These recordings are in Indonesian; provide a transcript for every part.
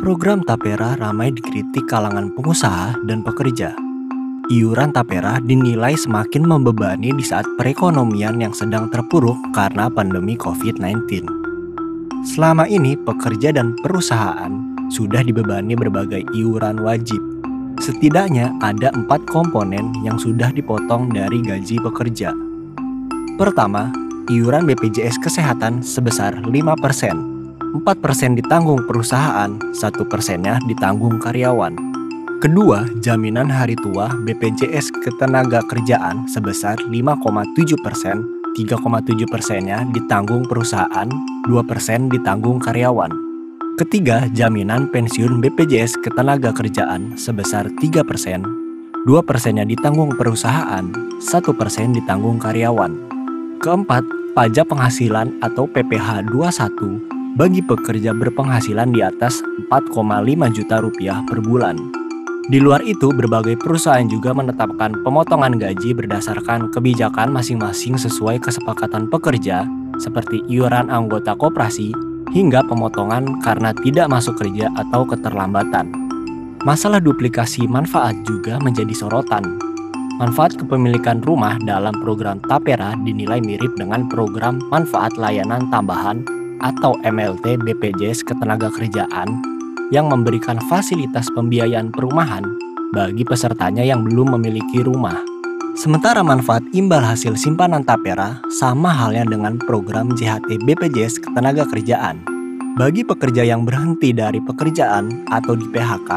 Program Tapera ramai dikritik kalangan pengusaha dan pekerja. Iuran Tapera dinilai semakin membebani di saat perekonomian yang sedang terpuruk karena pandemi COVID-19. Selama ini, pekerja dan perusahaan sudah dibebani berbagai iuran wajib. Setidaknya ada empat komponen yang sudah dipotong dari gaji pekerja. Pertama, iuran BPJS Kesehatan sebesar 5%. 4% ditanggung perusahaan, 1 persennya ditanggung karyawan. Kedua, jaminan hari tua BPJS Ketenaga Kerjaan sebesar 5,7 persen, 3,7 persennya ditanggung perusahaan, 2 persen ditanggung karyawan. Ketiga, jaminan pensiun BPJS Ketenaga Kerjaan sebesar 3 persen, 2 persennya ditanggung perusahaan, 1 persen ditanggung karyawan. Keempat, pajak penghasilan atau PPh 21 bagi pekerja berpenghasilan di atas 4,5 juta rupiah per bulan. Di luar itu, berbagai perusahaan juga menetapkan pemotongan gaji berdasarkan kebijakan masing-masing sesuai kesepakatan pekerja, seperti iuran anggota koperasi hingga pemotongan karena tidak masuk kerja atau keterlambatan. Masalah duplikasi manfaat juga menjadi sorotan. Manfaat kepemilikan rumah dalam program Tapera dinilai mirip dengan program manfaat layanan tambahan atau MLT BPJS Ketenagakerjaan yang memberikan fasilitas pembiayaan perumahan bagi pesertanya yang belum memiliki rumah. Sementara manfaat imbal hasil simpanan tapera sama halnya dengan program JHT BPJS Ketenagakerjaan. Bagi pekerja yang berhenti dari pekerjaan atau di PHK,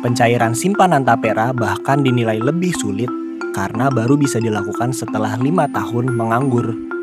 pencairan simpanan tapera bahkan dinilai lebih sulit karena baru bisa dilakukan setelah lima tahun menganggur